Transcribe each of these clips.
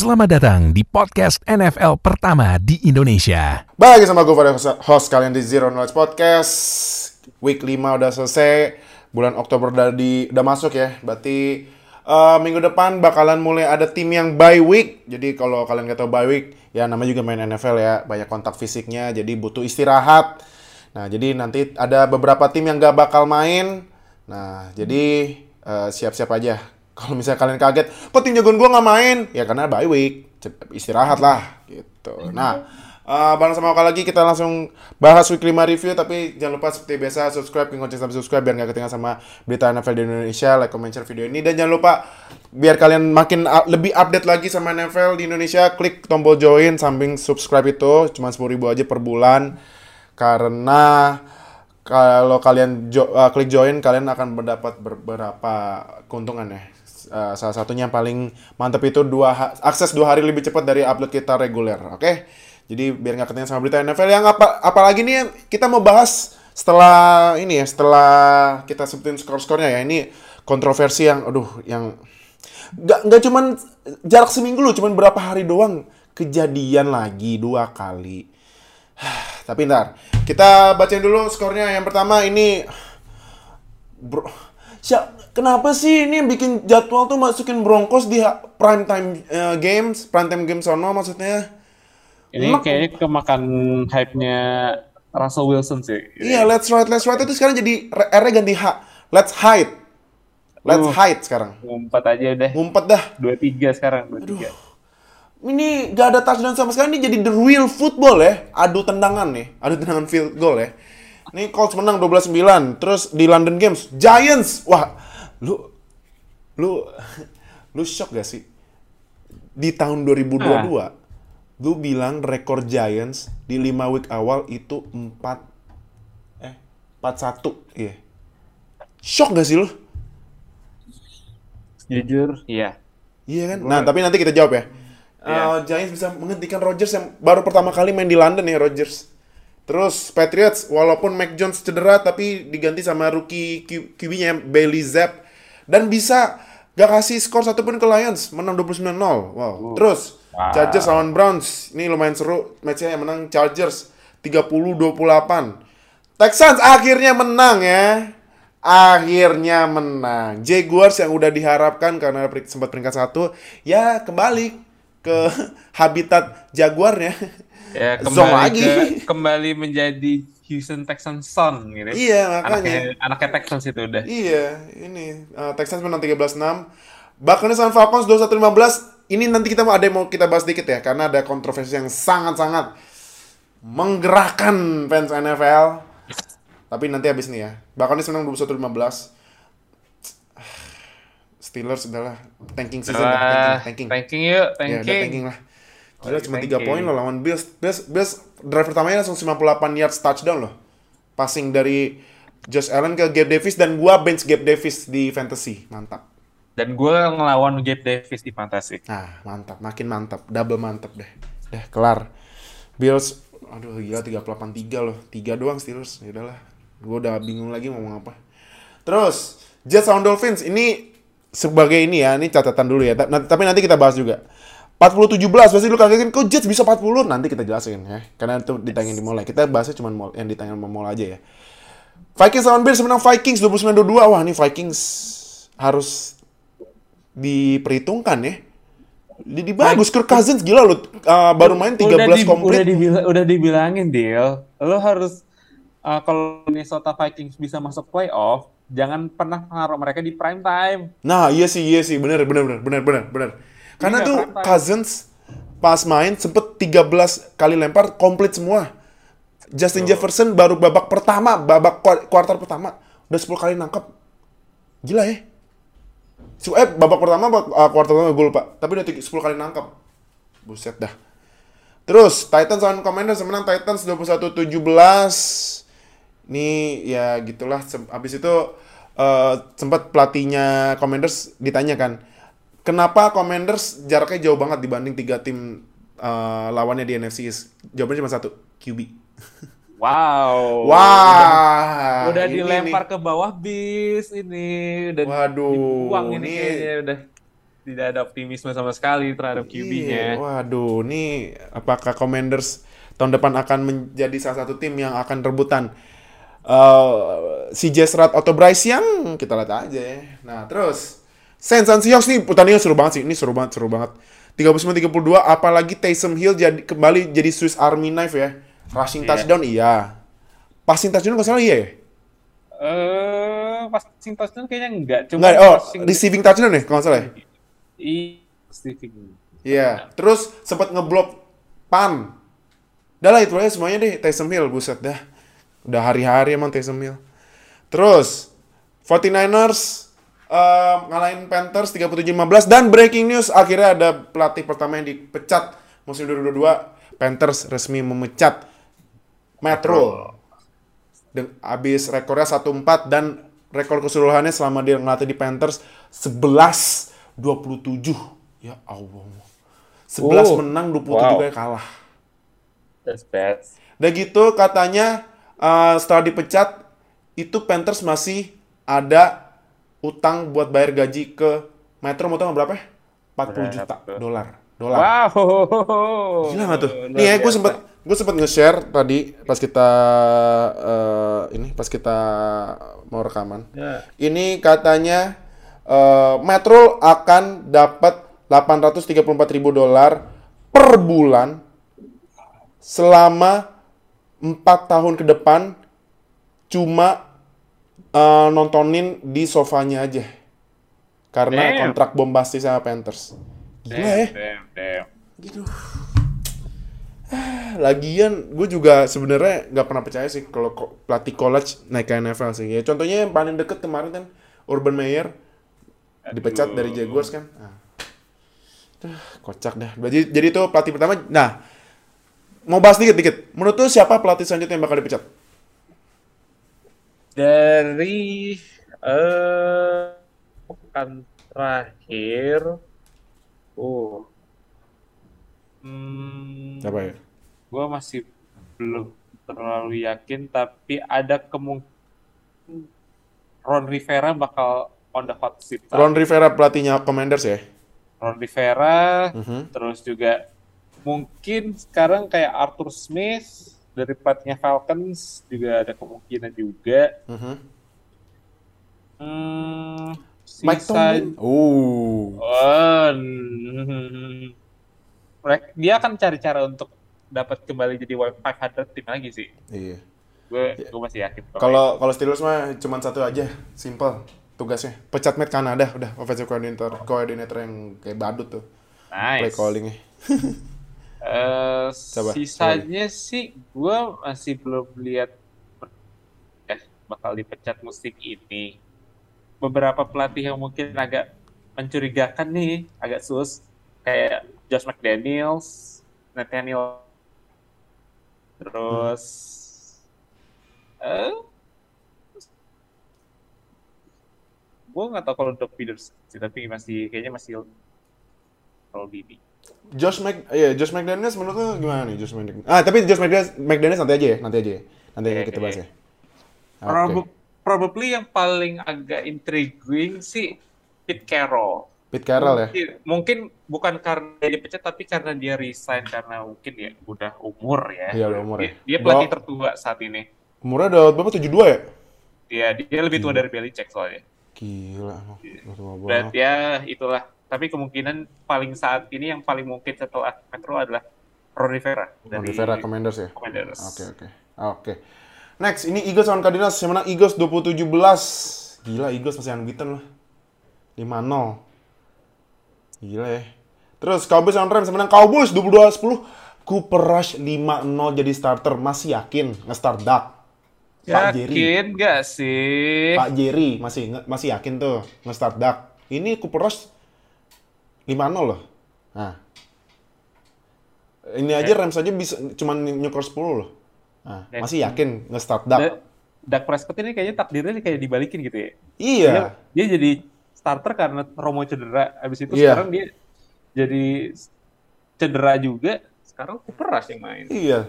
Selamat datang di podcast NFL pertama di Indonesia. Balik sama gue pada host kalian di Zero Knowledge Podcast. Week 5 udah selesai, bulan Oktober udah di udah masuk ya. Berarti uh, minggu depan bakalan mulai ada tim yang bye week. Jadi kalau kalian gak tau bye week, ya namanya juga main NFL ya, banyak kontak fisiknya, jadi butuh istirahat. Nah, jadi nanti ada beberapa tim yang gak bakal main. Nah, jadi uh, siap-siap aja kalau misalnya kalian kaget, kok tim jagoan gue nggak main? Ya karena bye week, istirahat lah gitu. Nah, uh, bareng sama Oka lagi kita langsung bahas week 5 review tapi jangan lupa seperti biasa subscribe, klik sampai subscribe biar nggak ketinggalan sama berita NFL di Indonesia, like, comment, share video ini dan jangan lupa biar kalian makin lebih update lagi sama NFL di Indonesia, klik tombol join samping subscribe itu cuma 10.000 aja per bulan karena kalau kalian jo uh, klik join kalian akan mendapat beberapa keuntungan ya Uh, salah satunya yang paling mantap itu dua akses dua hari lebih cepat dari upload kita reguler, oke? Okay? Jadi biar nggak ketinggalan sama berita NFL yang apa apalagi nih kita mau bahas setelah ini ya setelah kita sebutin skor-skornya ya ini kontroversi yang aduh yang nggak nggak cuman jarak seminggu loh cuman berapa hari doang kejadian lagi dua kali tapi ntar kita bacain dulu skornya yang pertama ini bro siap Kenapa sih ini yang bikin jadwal tuh masukin Broncos di prime time uh, games, prime time games sono maksudnya? Ini Mak kayaknya kemakan hype-nya Russell Wilson sih. Iya, let's ride, let's ride itu sekarang jadi R-nya ganti H. Let's hide. Let's uh, hide sekarang. Ngumpet aja udah. Ngumpet dah. Dua tiga sekarang, dua tiga. Ini gak ada touchdown sama sekali, ini jadi the real football ya. Adu tendangan nih, adu tendangan field goal ya. Ini Colts menang 12-9. Terus di London Games, Giants. Wah, lu lu lu shock gak sih di tahun 2022 ah. lu bilang rekor Giants di 5 week awal itu 4 eh 41 iya yeah. shock gak sih lu jujur iya iya kan nah tapi nanti kita jawab ya Yeah. Uh, Giants bisa menghentikan Rodgers yang baru pertama kali main di London ya Rodgers. Terus Patriots walaupun Mac Jones cedera tapi diganti sama rookie QB-nya Bailey Zapp. Dan bisa gak kasih skor satupun ke Lions menang 29-0 wow. Uh. terus wow. Chargers lawan Browns. Ini lumayan seru matchnya yang menang Chargers 30-28 Texans akhirnya menang ya. Akhirnya menang. Jaguars yang udah diharapkan karena sempat peringkat satu. Ya kembali ke habitat Jaguarnya ya kembali lagi ke, kembali menjadi Houston Texans son gitu. Iya, makanya. Anaknya, anaknya Texans itu udah. Iya, ini uh, Texans menang 13-6. Bahkan sama Falcons 21-15. Ini nanti kita mau ada yang mau kita bahas dikit ya karena ada kontroversi yang sangat-sangat menggerakkan fans NFL. Tapi nanti habis nih ya. Bahkan menang 21-15. Steelers adalah tanking season, uh, tanking, tanking. Tanking yuk, tanking. Ya, udah tanking lah. Gila cuma 3 poin loh lawan Bills. Bills. Bills drive pertamanya langsung 58 yards touchdown loh. Passing dari Josh Allen ke Gabe Davis dan gua bench Gabe Davis di fantasy. Mantap. Dan gua ngelawan Gabe Davis di fantasy. Nah, mantap. Makin mantap. Double mantap deh. Deh, kelar. Bills aduh gila 38-3 loh. 3 doang Steelers. Ya udahlah. Gua udah bingung lagi mau ngomong apa. Terus Jets lawan Dolphins ini sebagai ini ya, ini catatan dulu ya. Tapi nanti kita bahas juga. 40-17 pasti lu kagetin. Kok Jets bisa 40 nanti kita jelasin ya. Karena itu ditanya di mulai kita bahasnya cuma mall yang ditanya sama mall aja ya. Vikings lawan Bears menang Vikings 29-22 wah ini Vikings harus diperhitungkan ya. Jadi bagus. Kirk Cousins gila lu uh, baru main 13 udah di, komplit. udah, dibil udah dibilangin deal lo harus uh, kalau Minnesota Vikings bisa masuk playoff jangan pernah naruh mereka di prime time. Nah iya sih iya sih. Bener bener bener bener bener bener karena tuh Cousins pas main sempet 13 kali lempar komplit semua. Justin oh. Jefferson baru babak pertama, babak kuartal pertama udah 10 kali nangkep. Gila ya. Eh babak pertama uh, kuartal pertama gue lupa, tapi udah 10 kali nangkep. Buset dah. Terus Titans lawan Commanders menang Titans 21-17. Nih ya gitulah habis itu uh, sempat pelatihnya Commanders ditanya kan, Kenapa Commanders jaraknya jauh banget dibanding tiga tim uh, lawannya di NFC East? Jawabannya cuma satu, QB. Wow. Wah. Wow. Udah, udah dilempar nih. ke bawah bis ini. Udah Waduh. Dibuang ini, ini kayaknya udah. tidak ada optimisme sama sekali terhadap Iya, QB-nya. waduh, nih apakah Commanders tahun depan akan menjadi salah satu tim yang akan rebutan uh, si Stroud atau Bryce Young? Kita lihat aja ya. Nah, terus Saints and Seahawks nih pertandingan seru banget sih. Ini seru banget, seru banget. 39-32, apalagi Taysom Hill jadi kembali jadi Swiss Army knife ya. Rushing Iya. touchdown iya. Passing touchdown nggak salah iya ya? Eh, passing touchdown kayaknya enggak, cuma Nggak, oh, passing receiving touchdown ya kalau salah ya? I receiving. Iya, terus sempat ngeblok pan. Udah lah itu aja semuanya deh Taysom Hill, buset dah. Udah hari-hari emang Taysom Hill. Terus 49ers eh, ngalahin Panthers 37-15 dan breaking news akhirnya ada pelatih pertama yang dipecat musim 2022 Panthers resmi memecat Matt Rule. Dan abis rekornya 1-4 dan rekor keseluruhannya selama dia ngelatih di Panthers 11-27. Ya Allah. 11 Oh, menang, 27 wow. kali kalah. That's bad. Dan gitu katanya eh, setelah dipecat itu Panthers masih ada utang buat bayar gaji ke Metro nggak berapa? ya? 40 juta dolar. Dolar. Wow. Gila nggak tuh? Nih ya, gue sempet gue sempet nge-share tadi pas kita eh, ini pas kita mau rekaman. Ya. Ini katanya eh, Metro akan dapat 834.000 dolar per bulan selama empat tahun ke depan cuma eh, nontonin di sofanya aja karena Damn. kontrak bombastis sama Panthers. Gila ya. Damn, damn. Gitu. Ah, Lagian gue juga sebenarnya nggak pernah percaya sih kalau ko- pelatih college naik ke NFL sih. Ya contohnya yang paling deket kemarin kan Urban Meyer dipecat dari Jaguars kan. Ah. Duh, kocak dah. Jadi jadi itu pelatih pertama. Nah, mau bahas dikit dikit. Menurut tuh siapa pelatih selanjutnya yang bakal dipecat? Dari eh pekan terakhir, uh, hmm, Siapa ya? gue masih belum terlalu yakin, tapi ada kemungkinan Ron Rivera bakal on the hot seat. Ron Rivera pelatihnya Commanders ya. Ron Rivera, Mhm. terus juga mungkin sekarang kayak Arthur Smith dari pelatihnya Falcons juga ada kemungkinan juga. Mhm. Hmm, Mike sisa- Tomlin. Oh. Oh, dia akan cari cara untuk dapat kembali jadi 500 tim lagi sih. Iya. Gue gue masih yakin. Kalau kalau Steelers mah cuma satu aja, simple tugasnya. Pecat Matt Canada udah offensive coordinator, coordinator yang kayak badut tuh. Play nice. callingnya. Eh, Coba, sisanya sih gue masih belum lihat eh bakal dipecat musim ini. Beberapa pelatih yang mungkin agak mencurigakan nih, agak sus kayak Josh McDaniels, Nathaniel, terus eh gue nggak tahu kalau Doug Peters sih, tapi masih kayaknya masih terlalu dini. Josh Mc, iya Josh McDaniels menurut lu gimana nih Josh McDaniels? Ah tapi Josh McDaniels, McDaniels nanti aja ya, nanti aja ya. Nanti aja kita bahas ya. Prob- probably yang paling agak intriguing sih Pete Carroll. Pete Carroll ya. Mungkin, bukan karena dia dipecat tapi karena dia resign karena mungkin ya udah umur ya. Iya, udah umur ya. Dia, dia pelatih Udah- tertua saat ini. Umurnya udah berapa? 72 ya? Dia dia lebih tua dari Belichick soalnya. Gila. Dan ya itulah. Tapi kemungkinan paling saat ini yang paling mungkin setelah Metro adalah Ron Rivera Ron Rivera Commanders ya? Commanders. Oke oke. Oke. Next, ini Eagles lawan Cardinals. Yang menang Eagles 27-11. Gila, Eagles masih unbeaten loh. 5-0. Gila ya. Terus Cowboys lawan Rams yang menang Cowboys 22-10. Cooper Rush 5-0 jadi starter. Masih yakin nge-start Dak? Pak Jerry. Yakin gak sih? Pak Jerry masih masih yakin tuh nge-start Dak. Ini Cooper Rush 5-0 loh. Nah. Ini aja Rams aja bisa cuman nyukur 10 loh. Nah, Dan- masih yakin nge-start Dak. Da- Dak Prescott ini kayaknya takdirnya kayak dibalikin gitu ya. Iya. Dia, dia jadi starter karena Romo cedera. Habis itu Iya. sekarang dia jadi cedera juga. Sekarang Cooper Rush yang main. Iya.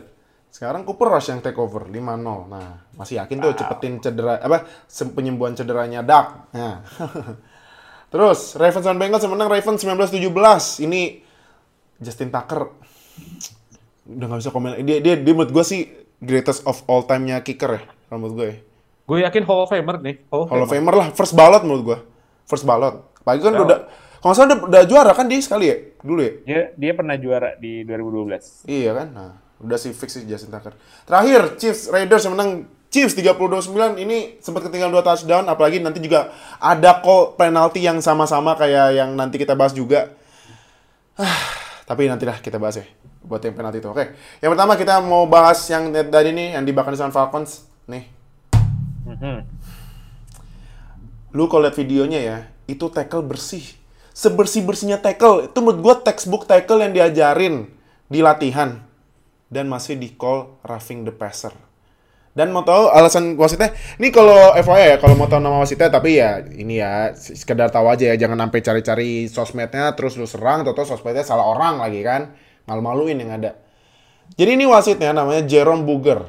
Sekarang Cooper Rush yang take over 5-0. Nah, masih yakin tuh cepetin cedera apa penyembuhan cederanya Dak. Nah. Terus Ravens dan Bengals yang menang Ravens 19-17. Ini Justin Tucker udah nggak bisa komen. Dia dia, dia menurut gue sih greatest of all time-nya kicker ya, menurut gue. ya. Gue yakin Hall of Famer nih. Hall of Hall of Famer. Famer lah, first ballot menurut gue. First ballot. Apalagi kan Oh. udah kalau salah udah, udah juara kan dia sekali ya dulu ya. Dia dia pernah juara di 2012. Iya kan? Nah, udah sih fix sih Justin Tucker. Terakhir, Chiefs Raiders yang menang Chiefs 30-29 ini sempat ketinggalan 2 touchdown apalagi nanti juga ada call penalti yang sama-sama kayak yang nanti kita bahas juga. Ah, tapi nantilah kita bahas ya buat yang penalti itu. Oke. Yang pertama kita mau bahas yang dari ini yang di Buccaneers Falcons. Nih, Mhm. lu kalau lihat videonya ya, itu tackle bersih. Sebersih-bersihnya tackle. Itu menurut gua textbook tackle yang diajarin di latihan. Dan masih di call roughing the passer. Dan mau tahu alasan wasitnya? Ini kalau FYI ya, kalau mau tahu nama wasitnya, tapi ya ini ya sekedar tahu aja ya, jangan sampai cari-cari sosmednya terus lu serang, atau sosmednya salah orang lagi kan, malu-maluin yang ada. Jadi ini wasitnya namanya Jerome Booger.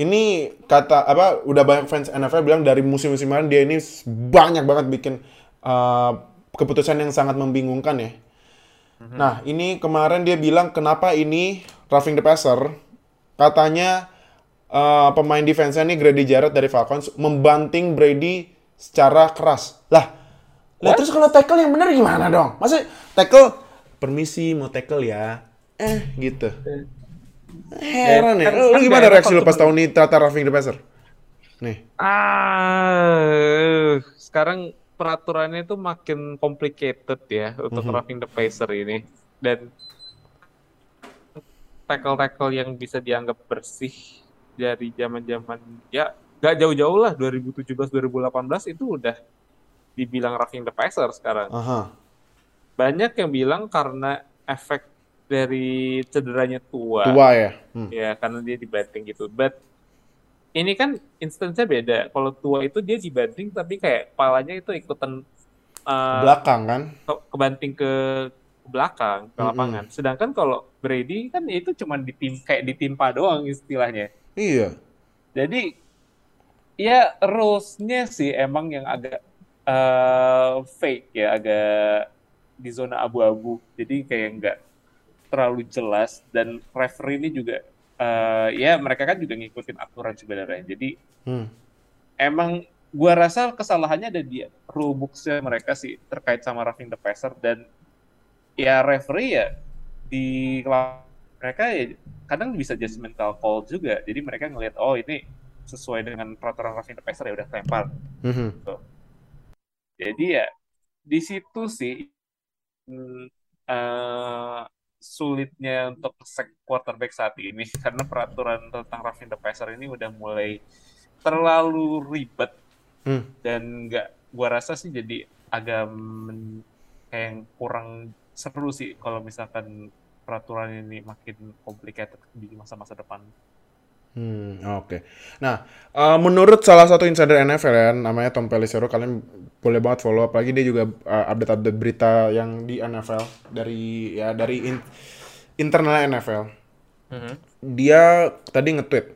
Ini kata apa? Udah banyak fans NFL bilang dari musim-musim kemarin dia ini banyak banget bikin uh, keputusan yang sangat membingungkan ya. Nah, ini kemarin dia bilang kenapa ini roughing the passer? Katanya uh, pemain defense-nya nih Grady Jarrett dari Falcons membanting Brady secara keras. Lah, lah terus kalau tackle yang benar gimana dong? Masa tackle permisi mau tackle ya? Eh, gitu. Heran ya. kan- Lu kan gimana reaksi lu pas waktu tahu nih Tata roughing the passer? Nih. Ah, sekarang peraturannya itu makin complicated ya untuk Mhm. roughing the passer ini dan tackle-tackle yang bisa dianggap bersih dari zaman-zaman ya gak jauh-jauh lah 2017 2018 itu udah dibilang roughing the passer sekarang. Aha. Banyak yang bilang karena efek dari cederanya tua. Tua ya. Hmm. Ya, karena dia dibanting gitu. But ini kan instance-nya beda. Kalau tua itu dia dibanting tapi kayak kepalanya itu ikutan uh, Belakang kan? ke- kebanting ke belakang ke Mm-mm. lapangan. Sedangkan kalau Brady kan itu cuma ditim kayak ditimpa doang istilahnya. Iya. Jadi ya rules-nya sih emang yang agak uh, fake ya, agak di zona abu-abu. Jadi kayak nggak terlalu jelas dan referee ini juga uh, ya mereka kan juga ngikutin aturan sebenarnya. Jadi Hmm. emang gua rasa kesalahannya ada di rule books-nya mereka sih terkait sama roughing the passer dan ya referee ya di mereka ya kadang bisa judgmental call juga. Jadi mereka ngelihat oh ini sesuai dengan peraturan the passer ya udah lempar. Mhm. Jadi ya di situ sih eh, sulitnya untuk sek quarterback saat ini karena peraturan tentang the passer ini udah mulai terlalu ribet Hmm. dan nggak gua rasa sih jadi agak men- kayak kurang seru sih kalau misalkan peraturan ini makin complicated di masa-masa depan. Hmm, oke. Nah, eh, menurut salah satu insider NFL ya, namanya Tom Pelissero, kalian boleh banget follow. Apalagi dia juga eh, update-update berita yang di NFL dari ya dari in- internal NFL. Dia tadi nge-tweet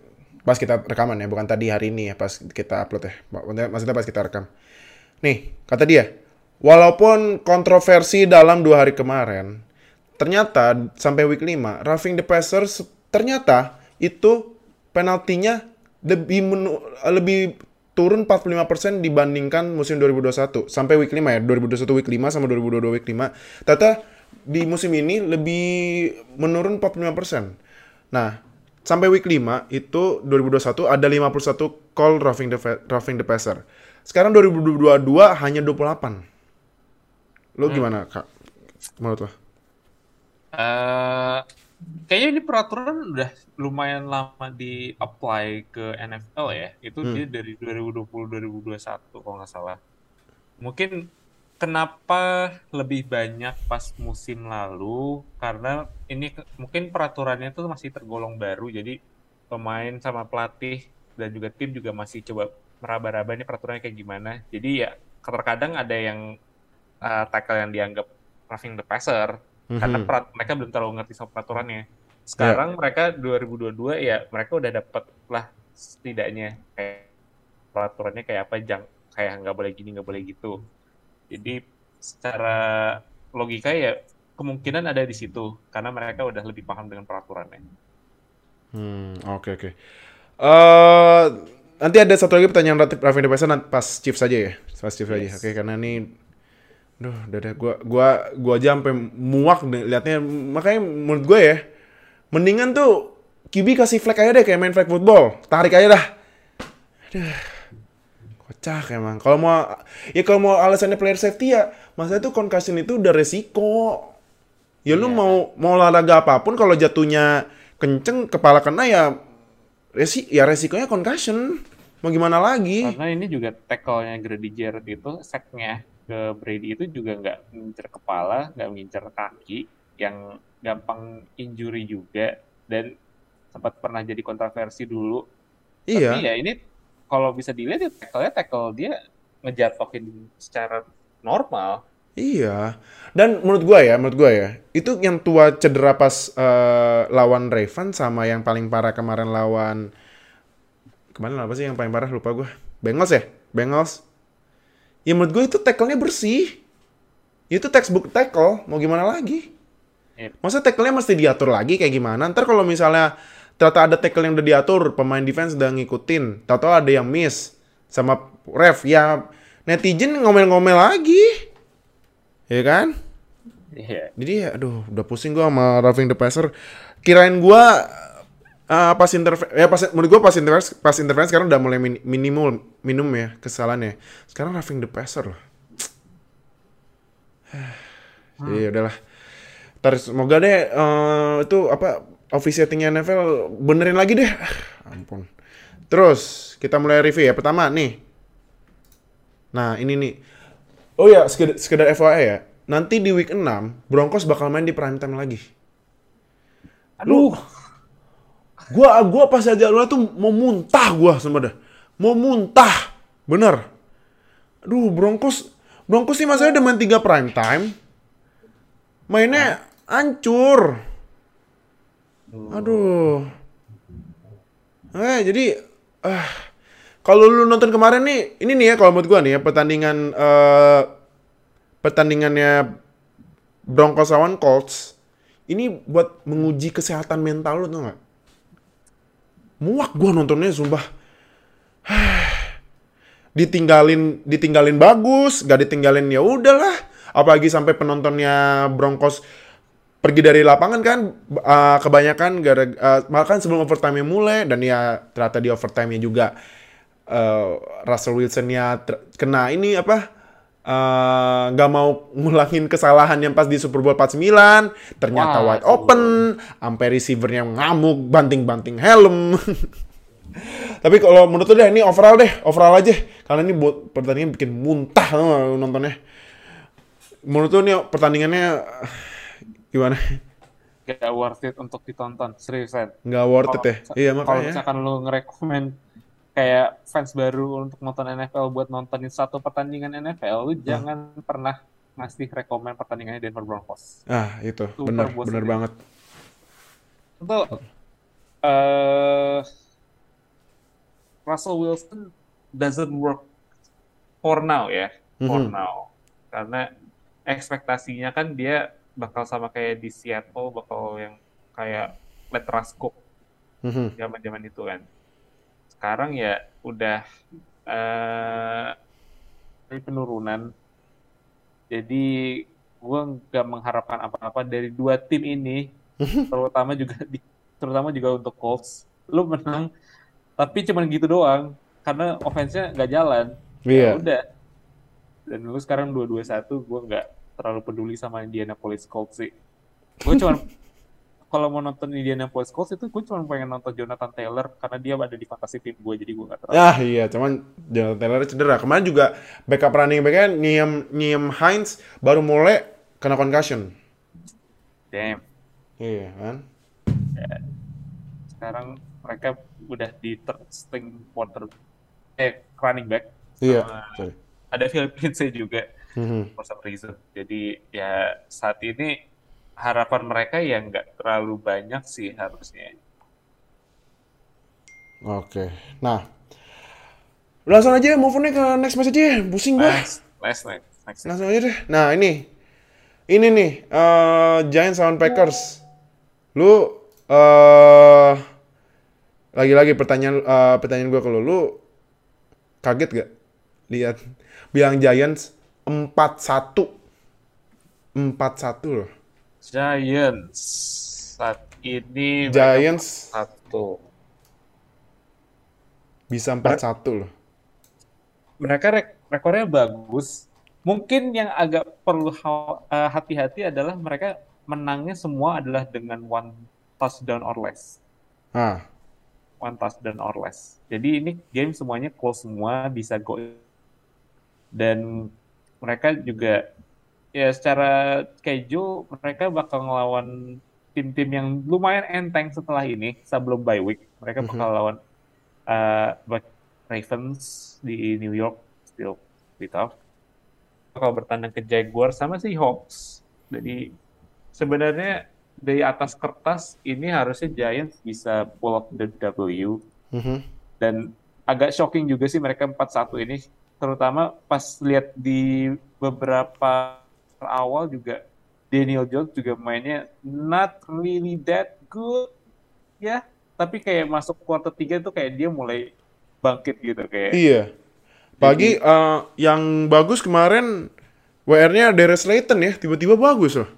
pas kita rekaman ya, bukan tadi hari ini ya, pas kita upload ya. Maksudnya maksudnya pas kita rekam. Nih, kata dia, walaupun kontroversi dalam dua hari kemarin, ternyata sampai week 5, roughing the passer se- ternyata itu penaltinya lebih menu- lebih turun 45% dibandingkan musim 2021 sampai week 5 ya 2021 week 5 sama 2022 week 5 ternyata di musim ini lebih menurun 45% nah sampai week 5 itu 2021 ada 51 call roughing the, roughing the passer sekarang 2022 hanya 28 lo gimana kak? Menurut lo? Eh, kayaknya ini peraturan udah lumayan lama di apply ke NFL ya. Itu Hmm. dia dari 2020-2021 kalau nggak salah. Mungkin kenapa lebih banyak pas musim lalu karena ini mungkin peraturannya itu masih tergolong baru jadi pemain sama pelatih dan juga tim juga masih coba meraba-raba ini peraturannya kayak gimana. Jadi ya terkadang ada yang uh, tackle yang dianggap roughing the passer karena Mhm. perat- mereka belum terlalu ngerti sama peraturannya. Sekarang mereka 2022 ya mereka udah dapet lah setidaknya kayak peraturannya kayak apa jang kayak nggak boleh gini nggak boleh gitu. Jadi secara logika ya kemungkinan ada di situ karena mereka udah lebih paham dengan peraturannya. Hmm, oke oke. Eh, nanti ada satu lagi pertanyaan Raffin Depesa pas Chiefs saja ya, pas Chiefs aja. Yes. Oke, karena ini, duh, udah deh, gua gua gua aja sampai muak deh liatnya. Makanya menurut gue ya, mendingan tuh QB kasih flag aja deh kayak main flag football, tarik aja dah. Aduh, kocak emang. Kalau mau ya kalau mau alasannya player safety ya, masa itu concussion itu udah resiko. Ya lu Iya. mau mau olahraga apa pun kalau jatuhnya kenceng kepala kena ya resi ya resikonya concussion. Mau gimana lagi? Karena ini juga tackle-nya Grady Jarrett itu sack-nya ke Brady itu juga nggak mengincar kepala, nggak mengincar kaki, yang gampang injury juga dan sempat pernah jadi kontroversi dulu. Iya. Tapi ya ini kalau bisa dilihat ya tackle-nya tackle dia ngejatohin secara normal. Iya. Dan menurut gua ya, menurut gua ya, itu yang tua cedera pas eh, lawan Raven sama yang paling parah kemarin lawan kemarin apa sih yang paling parah lupa gua. Bengals ya? Bengals. Ya menurut gua itu tackle-nya bersih. Itu textbook tackle, mau gimana lagi? Iya. Masa tackle-nya mesti diatur lagi kayak gimana? Ntar kalau misalnya ternyata ada tackle yang udah diatur, pemain defense udah ngikutin, tahu ada yang miss sama ref, ya netizen ngomel-ngomel lagi. Ya kan? Iya. Jadi ya, aduh, udah pusing gua sama roughing the passer. Kirain gua uh, pas interference, ya pas menurut gua pas interference, pas interference sekarang udah mulai min- minimal minum ya kesalahannya. Sekarang roughing the passer loh. Jadi ya udahlah. Ntar semoga deh eh, itu apa officiatingnya NFL benerin lagi deh. Ah, Ampun. Terus kita mulai review ya. Pertama nih. Nah, ini nih. Oh ya, sekedar, sekedar FYI ya. Nanti di week 6 Broncos bakal main di prime time lagi. Aduh, Gua gua pas aja lu tuh mau muntah gua sama dah. Mau muntah. Bener. Aduh, Broncos Broncos sih masanya udah main 3 prime time. Mainnya hancur. Aduh. Eh, jadi ah kalau lu nonton kemarin nih, ini nih ya kalau menurut gua nih ya pertandingan eh pertandingannya Broncos lawan Colts ini buat menguji kesehatan mental lu tuh nggak? Muak gua nontonnya sumpah. ditinggalin ditinggalin bagus, gak ditinggalin ya udahlah. Apalagi sampai penontonnya Broncos pergi dari lapangan kan uh, kebanyakan gara uh, bahkan sebelum overtime mulai dan ya ternyata di overtime-nya juga uh, Russell Wilson-nya ter- kena ini apa eh, nggak mau ngulangin kesalahan yang pas di Super Bowl 49 ternyata Wah, wide open. Sampai receivernya ngamuk banting-banting helm. Tapi kalau menurut lu deh ini overall deh overall aja. Karena ini buat pertandingan bikin muntah lu nontonnya? Menurut lu nih pertandingannya gimana? Gak worth it untuk ditonton, seriusan. nggak worth it ya? Kalau- iya Kalau makanya. misalkan lu ngerekomen kayak fans baru untuk nonton NFL buat nontonin satu pertandingan NFL, lu jangan pernah ngasih rekomen pertandingannya Denver Broncos. ah itu Super bener ya. banget Untuk eh Russell Wilson doesn't work for now ya, for Mhm. now. Karena ekspektasinya kan dia bakal sama kayak di Seattle, bakal yang kayak let Russ cook Mhm. zaman-zaman itu kan. Sekarang ya udah eh dari penurunan. Jadi gue nggak mengharapkan apa-apa dari dua tim ini, terutama juga di, terutama juga untuk Colts. Lu menang, tapi cuman gitu doang, karena offense-nya nggak jalan. Iya. Ya udah. Dan lu sekarang 2-2-1, gue nggak terlalu peduli sama Indianapolis Colts sih. Gue cuman kalau mau nonton Indianapolis Colts itu gue cuma pengen nonton Jonathan Taylor karena dia ada di fantasy tim gue jadi gue gak terlalu Ah iya, cuman Jonathan Taylor cedera. Kemarin juga backup running back-nya Niem, Niem Hines baru mulai kena concussion. damn Iya kan? sekarang mereka udah di third string quarter eh running back Iya. Sorry. ada Philippines juga Mhm. for some reason jadi ya saat ini harapan mereka ya nggak terlalu banyak sih harusnya Oke. Nah. Langsung aja move on ke next match aja. Pusing gua. last last night next. Langsung aja deh. Nah, ini. Ini nih, eh Giants lawan Packers. Lu eh lagi-lagi pertanyaan eh, pertanyaan gua ke lu, lu kaget gak lihat bilang Giants 4-1. 4-1 loh. Giants saat ini Giants satu. bisa 4-1 loh. Mereka rek- rekornya bagus. Mungkin yang agak perlu eh, hati-hati adalah mereka menangnya semua adalah dengan one touchdown or less. Ah, One touchdown or less. Jadi ini game semuanya close semua, bisa go. Dan mereka juga ya secara schedule mereka bakal ngelawan tim-tim yang lumayan enteng setelah ini sebelum bye week. Mereka bakal lawan uh, Ravens di New York still pretty tough. Bakal bertandang ke Jaguars sama si Hawks. Jadi sebenarnya dari atas kertas ini harusnya Giants bisa pull up the W mhm. dan agak shocking juga sih mereka 4-1 ini terutama pas lihat di beberapa awal juga Daniel Jones juga mainnya not really that good ya tapi kayak masuk quarter 3 tuh kayak dia mulai bangkit gitu kayak Iya. Pagi eh, yang bagus kemarin WR-nya Darius Slayton ya, tiba-tiba bagus loh.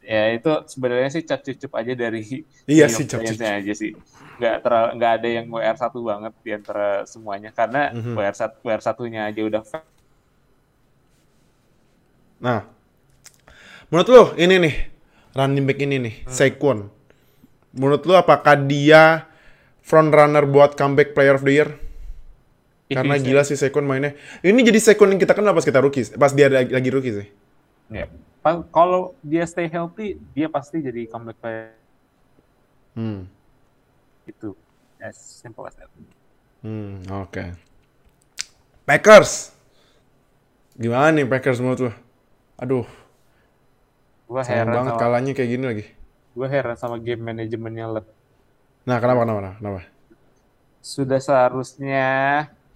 ya itu sebenarnya sih cap cucup aja dari Iya sih, cap Giants-nya aja sih nggak terlalu nggak ada yang WR satu banget di antara semuanya karena Mhm. WR satu WR satunya aja udah Nah, menurut lu ini nih running back ini nih, Saquon. Menurut lu apakah dia front runner buat comeback player of the year? Karena gila sih Saquon mainnya. Ini jadi Saquon yang kita kenal pas kita rookies, pas dia lagi, lagi rookie sih. Ya. Pa- Kalau dia stay healthy, dia pasti jadi comeback player Hmm. itu. As simple as that. Hmm, oke. Packers. Gimana nih Packers menurut lu? Aduh, Gue sayang heran banget sama, kalahnya kayak gini lagi. gue heran sama game manajemennya Led. Nah, kenapa kenapa kenapa? Sudah seharusnya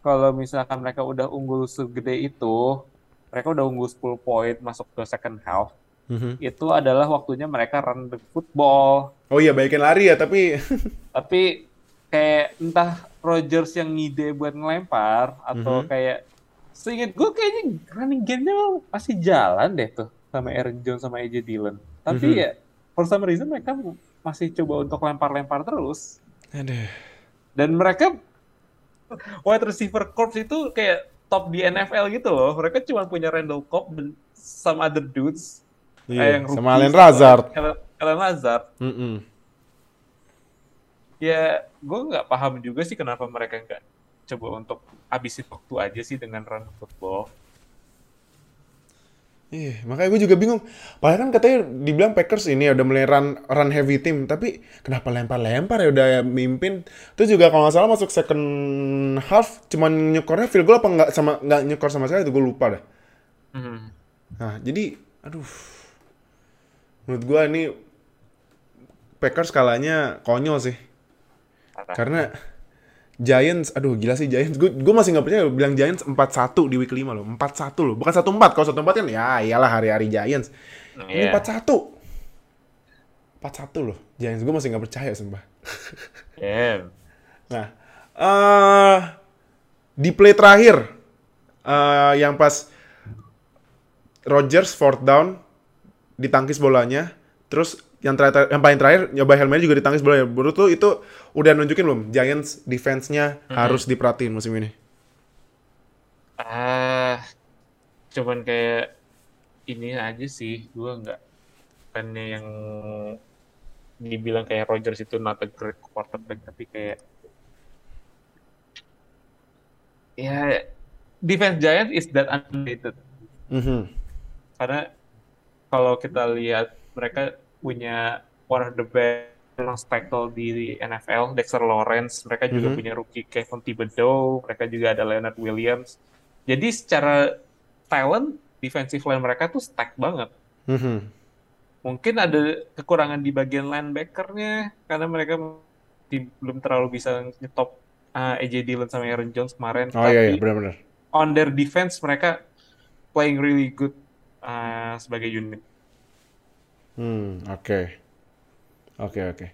kalau misalkan mereka udah unggul segede itu, mereka udah unggul 10 poin masuk ke second half, Mhm. itu adalah waktunya mereka run the football. Oh iya, baikin lari ya, tapi Tapi kayak entah Rodgers yang ngide buat ngelempar atau Mhm. kayak seingat gue kayaknya running game-nya masih jalan deh tuh sama Aaron Jones sama AJ Dillon. Tapi Mhm. ya for some reason mereka masih coba untuk lempar-lempar terus. Aduh. Dan mereka wide receiver corps itu kayak top di NFL gitu loh. Mereka cuma punya Randall Cobb dan some other dudes. Iya, eh, yang sama rookies, Allen Lazard. Allen, Allen Lazard. Mm-mm. ya gue nggak paham juga sih kenapa mereka nggak coba untuk habisin waktu aja sih dengan run football. Iya, makanya gue juga bingung. Padahal kan katanya dibilang Packers ini udah mulai run run heavy team, tapi kenapa lempar-lempar ya udah mimpin. Terus juga kalau nggak salah masuk second half cuman nyekornya field goal apa nggak sama nggak nyekor sama sekali itu gue lupa dah. Nah, jadi aduh. Menurut gue ini Packers kalahnya konyol sih. Karena Giants, aduh gila sih Giants. Gue gue masih nggak percaya bilang Giants 4-1 di week 5 loh. 4-1 loh. Bukan 1-4. Kalau 1-4 kan ya iyalah hari-hari Giants. Ini Iya. 4-1. 4-1 loh. Giants gue masih nggak percaya sumpah. Yeah. Nah, eh di play terakhir eh yang pas Rodgers fourth down ditangkis bolanya, terus yang terakhir yang paling terakhir nyoba Mary juga ditangkis bolanya. Menurut lu itu udah nunjukin belum Giants defense-nya harus diperhatiin musim ini? Ah, cuman kayak ini aja sih, gue nggak bukannya yang dibilang kayak Rodgers itu not a great quarterback, tapi kayak ya defense Giants is that underrated. Mhm. Karena kalau kita lihat mereka punya one of the best nose tackle di NFL, Dexter Lawrence. Mereka juga Mhm. punya rookie Kevin Thibodeau. Mereka juga ada Leonard Williams. Jadi secara talent, defensive line mereka tuh stack banget. Mhm. Mungkin ada kekurangan di bagian linebacker-nya karena mereka di- belum terlalu bisa nyetop uh, AJ Dillon sama Aaron Jones kemarin. Oh iya iya benar-benar. on their defense mereka playing really good uh, sebagai unit. Hmm, oke. Oke, oke.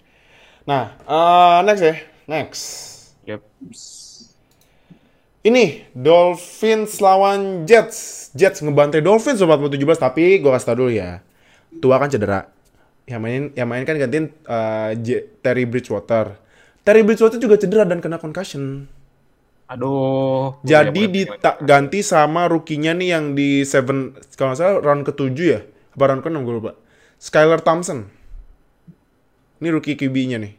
Nah, uh, next ya. Next. Yep. Ini Dolphins lawan Jets. Jets ngebantai Dolphins 17 tapi gue kasih tau dulu ya. Tua kan cedera. Yang main yang main kan gantiin uh, J- Terry Bridgewater. Terry Bridgewater juga cedera dan kena concussion. Aduh. Jadi banget. diganti sama rukinya nih yang di seven kalau nggak salah round ke-7 ya. Apa round ke-6 gue lupa. Skylar Thompson. Ini rookie QB-nya nih.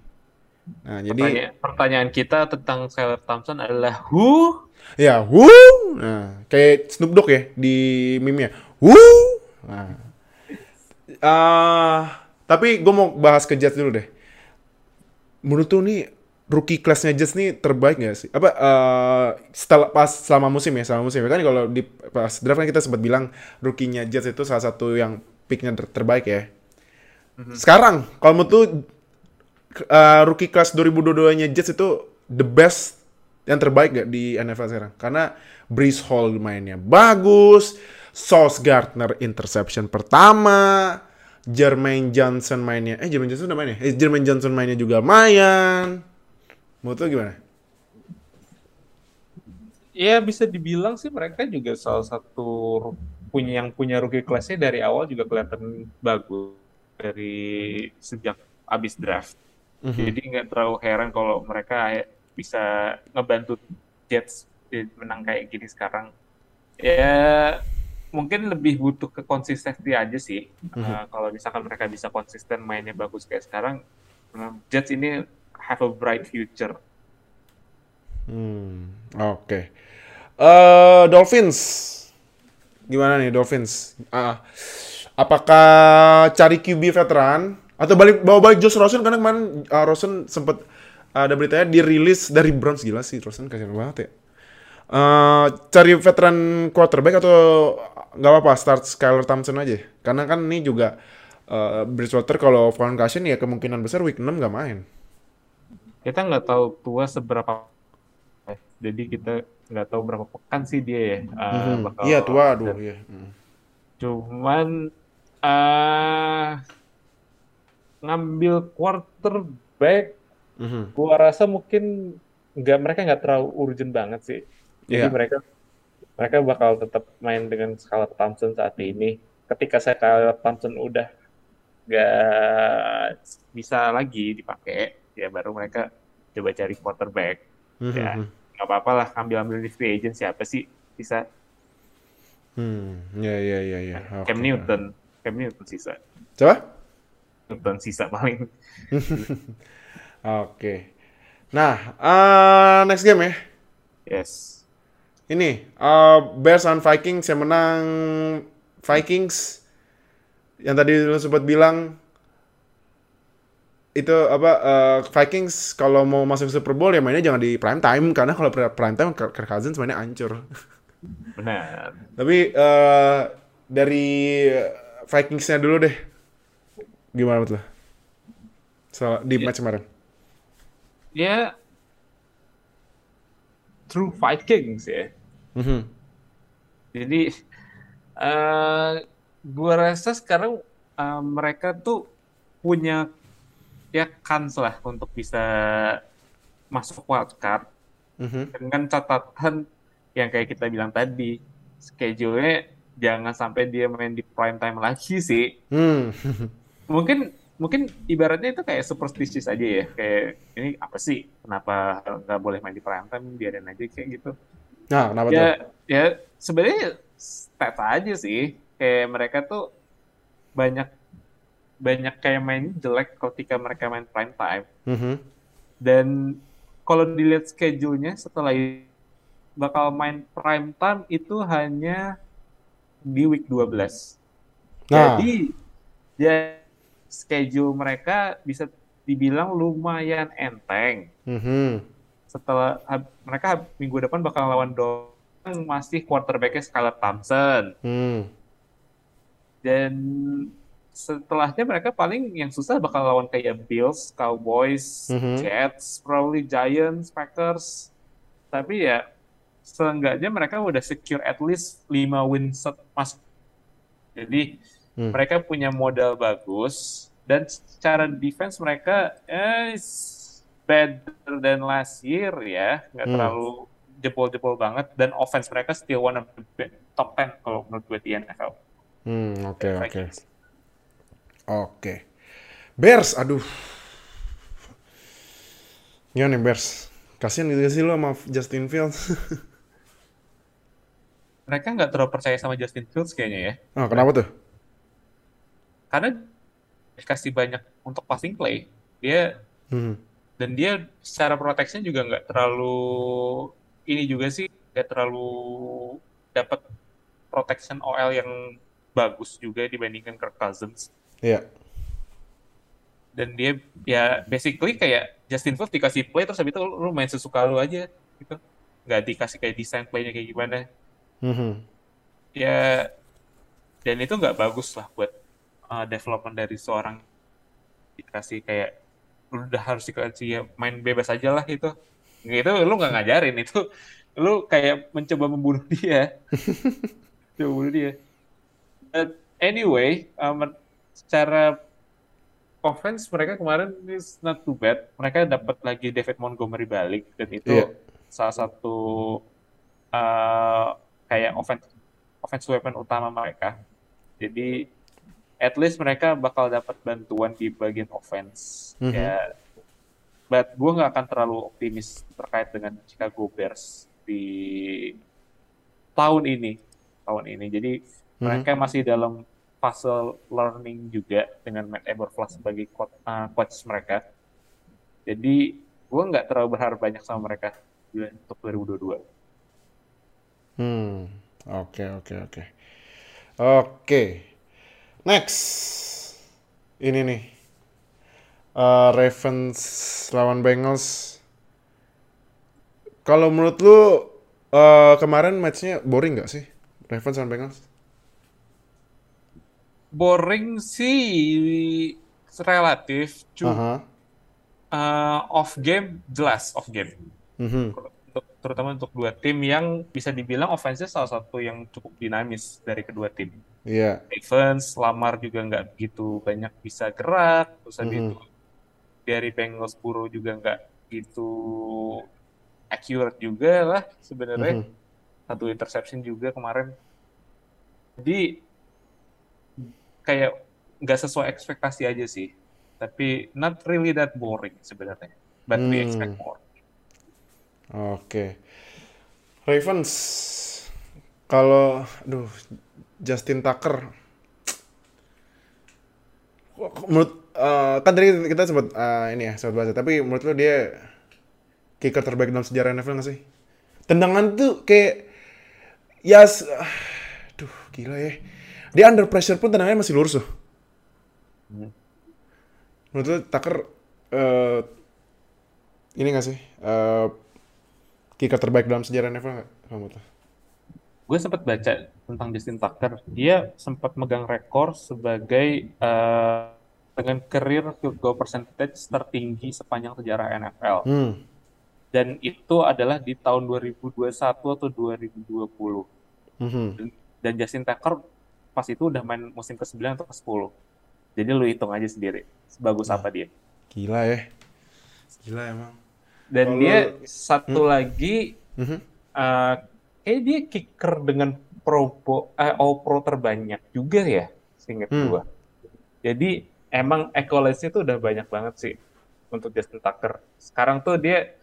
Nah, jadi Pertanya- pertanyaan kita tentang Skylar Thompson adalah who? Ya, wuh. Nah, kayak Snoop Dogg ya di meme-nya. Wuh. Nah. Ah, tapi gue mau bahas ke Jets dulu deh. Menurut tuh nih rookie kelasnya Jets nih terbaik gak sih? Apa eh, setelah pas selama musim ya, selama musim ya kan kalau di pas draft kan kita sempat bilang rookie-nya Jets itu salah satu yang picknya ter- terbaik ya. Sekarang kalau menurut tuh eh, rookie kelas 2022-nya Jets itu the best yang terbaik gak di NFL sekarang? Karena Brees Hall mainnya bagus, Sauce Gardner interception pertama, Jermaine Johnson mainnya, eh Jermaine Johnson udah main ya? Eh Jermaine Johnson mainnya juga lumayan. Menurut lu gimana? Ya bisa dibilang sih mereka juga salah satu punya yang punya rookie kelasnya dari awal juga kelihatan bagus dari sejak abis draft. Jadi nggak terlalu heran kalau mereka bisa ngebantu Jets menang kayak gini sekarang. Ya mungkin lebih butuh ke konsistensi aja sih. Uh, kalau misalkan mereka bisa konsisten mainnya bagus kayak sekarang, uh, Jets ini have a bright future. Hmm, oke. Eh, Dolphins. Gimana nih Dolphins? Ah, apakah cari QB veteran atau balik bawa balik Josh Rosen karena kemarin ah, Rosen sempat ada beritanya dirilis dari Browns gila sih Rosen kasihan banget ya. Eh, cari veteran quarterback atau nggak apa-apa start Skylar Thompson aja karena kan ini juga eh, Bridgewater kalau concussion ya kemungkinan besar week 6 nggak main. kita nggak tahu tua seberapa jadi kita nggak tahu berapa pekan sih dia ya uh, Mhm. bakal Iya tua aduh iya. Hmm. cuman uh, ngambil quarterback Mhm. gua rasa mungkin nggak mereka nggak terlalu urgent banget sih jadi Iya. mereka mereka bakal tetap main dengan Skylar Thompson saat ini ketika Skylar Thompson udah nggak bisa lagi dipakai ya baru mereka coba cari quarterback Ya. Mhm. nggak apa-apa lah ambil-ambil di free agent siapa sih bisa Hmm, ya ya ya ya. Cam. Newton Cam Newton sisa Coba? Newton sisa paling Oke. Nah, eh, next game ya. yes Ini eh, Bears on Vikings yang menang Vikings. Yang tadi lu sempat bilang itu apa eh, Vikings kalau mau masuk Super Bowl ya mainnya jangan di prime time karena kalau pri- prime time Kirk Cousins mainnya hancur. benar Tapi eh, dari Vikingsnya dulu deh. Gimana menurut lo? So, di match kemarin. ya True Vikings ya Mhm. jadi eh gua rasa sekarang eh, mereka tuh punya ya kans lah untuk bisa masuk wildcard Mhm. dengan catatan yang kayak kita bilang tadi schedule-nya jangan sampai dia main di prime time lagi sih. Hmm. mungkin mungkin ibaratnya itu kayak superstitious aja ya. Kayak ini apa sih? Kenapa nggak boleh main di prime time? Biarin aja kayak gitu. Nah, kenapa tuh? ya ya sebenarnya stats aja sih. Kayak mereka tuh banyak banyak kayak main jelek ketika mereka main prime time. Mhm. dan kalau dilihat schedule-nya setelah bakal main prime time itu hanya di week 12 Nah, jadi ya schedule mereka bisa dibilang lumayan enteng mhm. setelah hab- mereka hab- minggu depan bakal lawan Dolphins masih quarterbacknya Skylar Thompson Hmm. dan setelahnya mereka paling yang susah bakal lawan kayak Bills, Cowboys, Mhm. Jets, probably Giants, Packers. Tapi ya seenggaknya mereka udah secure at least 5 win set masuk. Jadi Hmm. mereka punya modal bagus dan secara defense mereka eh, better than last year ya, nggak Hmm. terlalu jebol-jebol banget dan offense mereka still one of the top 10 kalau menurut gue di NFL. Hmm, oke oke. Oke. Bears, aduh. Gimana nih Bears? Kasian gitu sih lo sama Justin Fields. Mereka nggak terlalu percaya sama Justin Fields kayaknya ya. ah, kenapa tuh? karena dikasih banyak untuk passing play dia Hmm. dan dia secara protection juga nggak terlalu ini juga sih nggak terlalu dapat protection OL yang bagus juga dibandingkan Kirk Cousins Iya. dan dia ya basically kayak Justin Fields dikasih play terus habis itu lu main sesuka lu aja gitu nggak dikasih kayak desain playnya kayak gimana Mhm. ya dan itu nggak bagus lah buat uh, development dari seorang dikasih kayak lu udah harus dikasih ya main bebas aja lah gitu. Itu lu nggak ngajarin itu. Lu kayak mencoba membunuh dia. Coba bunuh dia. But anyway um, secara offense mereka kemarin is not too bad. Mereka dapat lagi David Montgomery balik dan itu Iya. salah satu uh, kayak offense offense weapon utama mereka. Jadi at least mereka bakal dapat bantuan di bagian offense. Mhm. Ya, but gue nggak akan terlalu optimis terkait dengan Chicago Bears di tahun ini. Tahun ini. Jadi Mhm. mereka masih dalam fase learning juga dengan Matt Eberflus sebagai coach, uh, coach mereka. Jadi gue nggak terlalu berharap banyak sama mereka untuk 2022. Hmm. Oke, oke, oke. Oke. Next. Ini nih. Eh, Ravens lawan Bengals. Kalau menurut lu eh, kemarin matchnya boring nggak sih? Ravens lawan Bengals? Boring sih relatif, cuma Aha. uh, off game jelas off game. Mhm. Untuk, terutama untuk dua tim yang bisa dibilang offense salah satu yang cukup dinamis dari kedua tim. Iya. Ravens, Lamar juga nggak begitu banyak bisa gerak, terus habis Mhm. itu dari Bengals Burrow juga nggak gitu accurate juga lah sebenarnya. Mhm. Satu interception juga kemarin. Jadi kayak nggak sesuai ekspektasi aja sih. Tapi not really that boring sebenarnya. But we Hmm. expect more. Oke. Ravens. Kalau, aduh, Justin Tucker. Menurut, eh, kan tadi kita sempat eh, ini ya, sempat bahas. Tapi menurut lo dia kicker terbaik dalam sejarah NFL nggak sih? Tendangan tuh kayak, ya, s- aduh, gila ya. Dia under pressure pun tendangannya masih lurus loh. Hmm. Menurut lo Tucker, eh, ini nggak sih? Eh, kicker terbaik dalam sejarah NFL nggak? Menurut lo? Gue sempat baca tentang Justin Tucker. Dia sempat megang rekor sebagai eh, dengan career field goal percentage tertinggi sepanjang sejarah NFL. Hmm. Dan itu adalah di tahun 2021 atau 2020. Mhm. Dan Justin Tucker pas itu udah main musim ke-9 atau ke-10. Jadi lu hitung aja sendiri. Sebagus apa dia. Gila ya. Gila emang. Dan dia satu lagi Mhm. eh kayak dia kicker dengan pro eh, all pro terbanyak juga ya, seingat Hmm. gua. Jadi emang accolades-nya tuh udah banyak banget sih untuk Justin Tucker. Sekarang tuh dia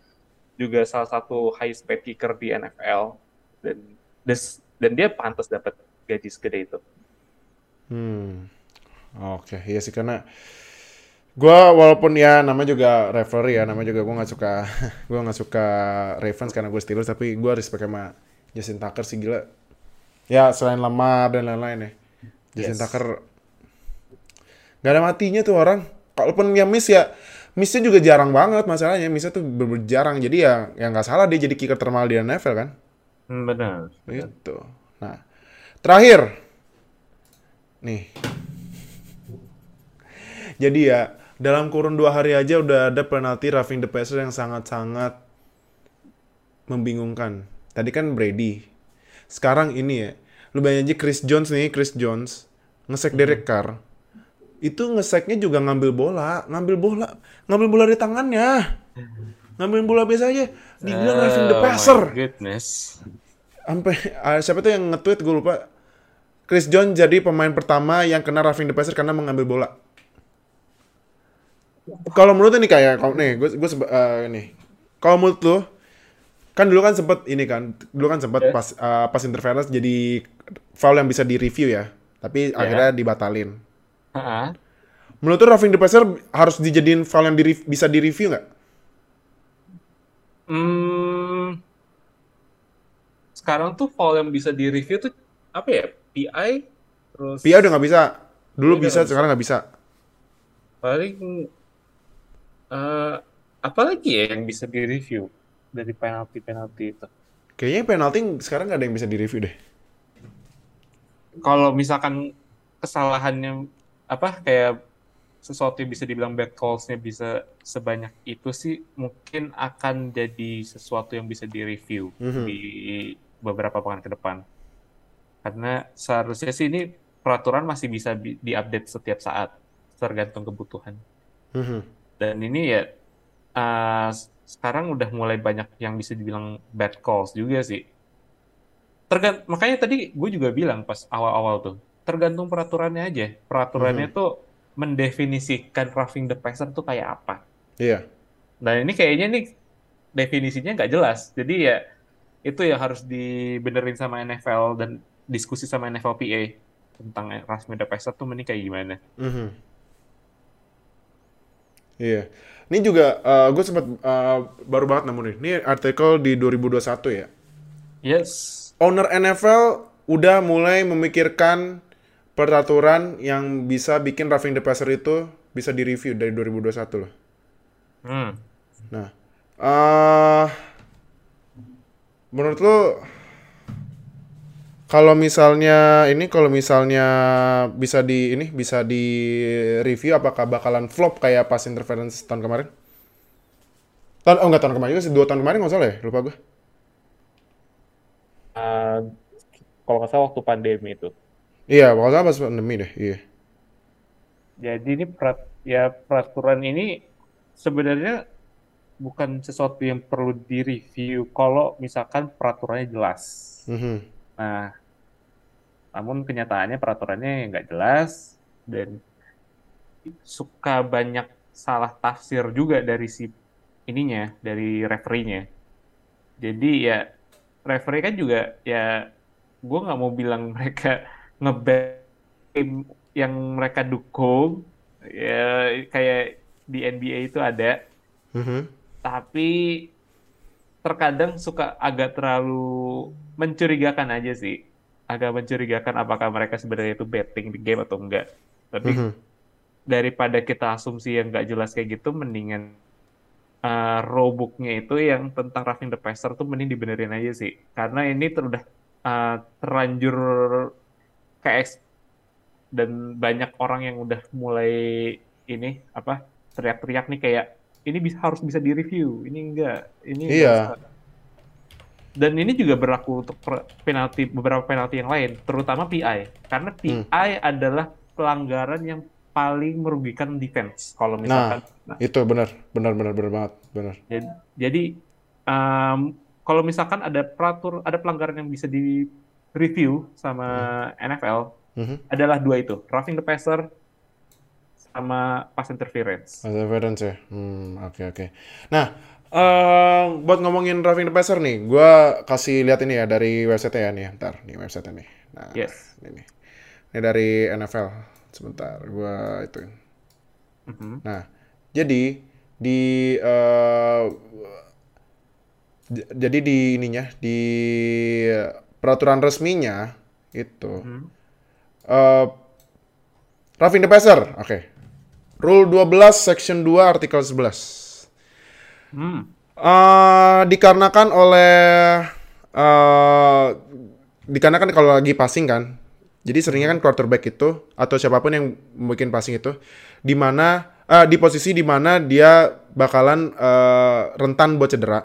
juga salah satu highest paid kicker di NFL dan des- dan dia pantas dapat gaji segede itu. Hmm. Oke, iya sih karena gua walaupun ya namanya juga referee ya, namanya juga gua nggak suka gua nggak suka Ravens karena gue Steelers tapi gua respect sama Justin Tucker sih gila. Ya selain Lamar dan lain-lain ya. Justin Yes. Tucker nggak ada matinya tuh orang. Kalaupun ya miss ya missnya juga jarang banget masalahnya. Missnya tuh bener jarang. Jadi ya yang nggak salah dia jadi kicker termahal di NFL kan. Hmm, benar. Gitu. Nah, terakhir. Nih. Jadi ya, dalam kurun dua hari aja udah ada penalti roughing the passer yang sangat-sangat membingungkan. Tadi kan Brady. Sekarang ini ya. Lu bayangin aja Chris Jones nih, Chris Jones ngesek Derek Carr. Itu ngeseknya juga ngambil bola, ngambil bola, ngambil bola di tangannya. Ngambil bola biasa aja. Dibilang roughing the Oh passer. my goodness. Sampai ah, siapa tuh yang nge-tweet gue lupa. Chris Jones jadi pemain pertama yang kena roughing the passer karena mengambil bola. Kalau menurut ini kayak kalau nih gue gue nih. Kalau menurut lu kan dulu kan sempet ini kan dulu kan sempet Yes. pas eh, pas interference jadi foul yang bisa di review ya tapi akhirnya dibatalin Ha-ha. menurut lu roughing the passer harus dijadiin foul yang di, bisa di review nggak Hmm, sekarang tuh foul yang bisa di review tuh apa ya? PI terus PI udah nggak bisa dulu bisa nggak sekarang nggak bisa paling eh apa lagi ya yang bisa di review dari penalti penalti itu? kayaknya penalti sekarang nggak ada yang bisa di review deh Kalau misalkan kesalahannya apa kayak sesuatu yang bisa dibilang bad calls-nya bisa sebanyak itu sih mungkin akan jadi sesuatu yang bisa di review Mhm. di beberapa pekan ke depan. Karena seharusnya sih ini peraturan masih bisa bi- diupdate setiap saat tergantung kebutuhan. Mhm. Dan ini ya uh, sekarang udah mulai banyak yang bisa dibilang bad calls juga sih. Tergant makanya tadi gue juga bilang pas awal-awal tuh, tergantung peraturannya aja. Peraturannya tuh mendefinisikan roughing the passer tuh kayak apa. iya Nah ini kayaknya nih definisinya nggak jelas. Jadi ya itu yang harus dibenerin sama NFL dan diskusi sama NFLPA tentang roughing the passer tuh mending kayak gimana. Mhm. Iya. Ini juga gue sempat eh, baru banget nemu nih. Ini artikel di 2021 ya. Yes. Owner NFL udah mulai memikirkan peraturan yang bisa bikin roughing the passer itu bisa direview dari 2021 loh. Hmm. Nah, eh menurut lu kalau misalnya ini kalau misalnya bisa di ini bisa di review apakah bakalan flop kayak pas interference tahun kemarin? Tahun oh enggak tahun kemarin juga sih, dua tahun kemarin nggak salah ya, lupa gue. Uh, kalau nggak salah waktu pandemi itu. Iya, pokoknya pas pandemi deh, iya. Jadi ini perat, ya peraturan ini sebenarnya bukan sesuatu yang perlu direview kalau misalkan peraturannya jelas. Mhm. Nah, namun kenyataannya peraturannya nggak jelas dan suka banyak salah tafsir juga dari si ininya, dari referee-nya. Jadi ya referee kan juga ya gue nggak mau bilang mereka tim yang mereka dukung ya kayak di NBA itu ada Mhm. tapi terkadang suka agak terlalu mencurigakan aja sih. Agak mencurigakan apakah mereka sebenarnya itu betting di game atau enggak. Tapi Mhm. daripada kita asumsi yang nggak jelas kayak gitu, mendingan uh, rulebook-nya itu yang tentang roughing the passer tuh mending dibenerin aja sih. Karena ini ter- udah uh, terlanjur kayak dan banyak orang yang udah mulai ini apa teriak-teriak nih kayak ini bisa harus bisa direview, ini enggak, ini enggak Iya. bisa. Dan ini juga berlaku untuk penalti beberapa penalti yang lain, terutama PI. Karena PI adalah pelanggaran yang paling merugikan defense. Kalau misalkan, nah, Itu benar, benar, benar, benar banget, benar. jadi, jadi, um, kalau misalkan ada peratur, ada pelanggaran yang bisa di review sama NFL, Mhm. adalah dua itu, roughing the passer sama pass interference. Ada evidence ya. Hmm, oke oke. Nah, eh buat ngomongin roughing the passer nih, gua kasih lihat ini ya dari website ya nih, ntar nih website nih. Nah, Yes. ini nih. Ini dari NFL. Sebentar, gua itu. Mhm. Nah, jadi di j- jadi di ininya di peraturan resminya itu Mhm. eh roughing the passer, oke. Rule 12 section 2 artikel 11. Hmm. Eh, dikarenakan oleh eh dikarenakan kalau lagi passing kan. Jadi seringnya kan quarterback itu atau siapa pun yang bikin passing itu di mana eh, di posisi di mana dia bakalan eh, rentan buat cedera.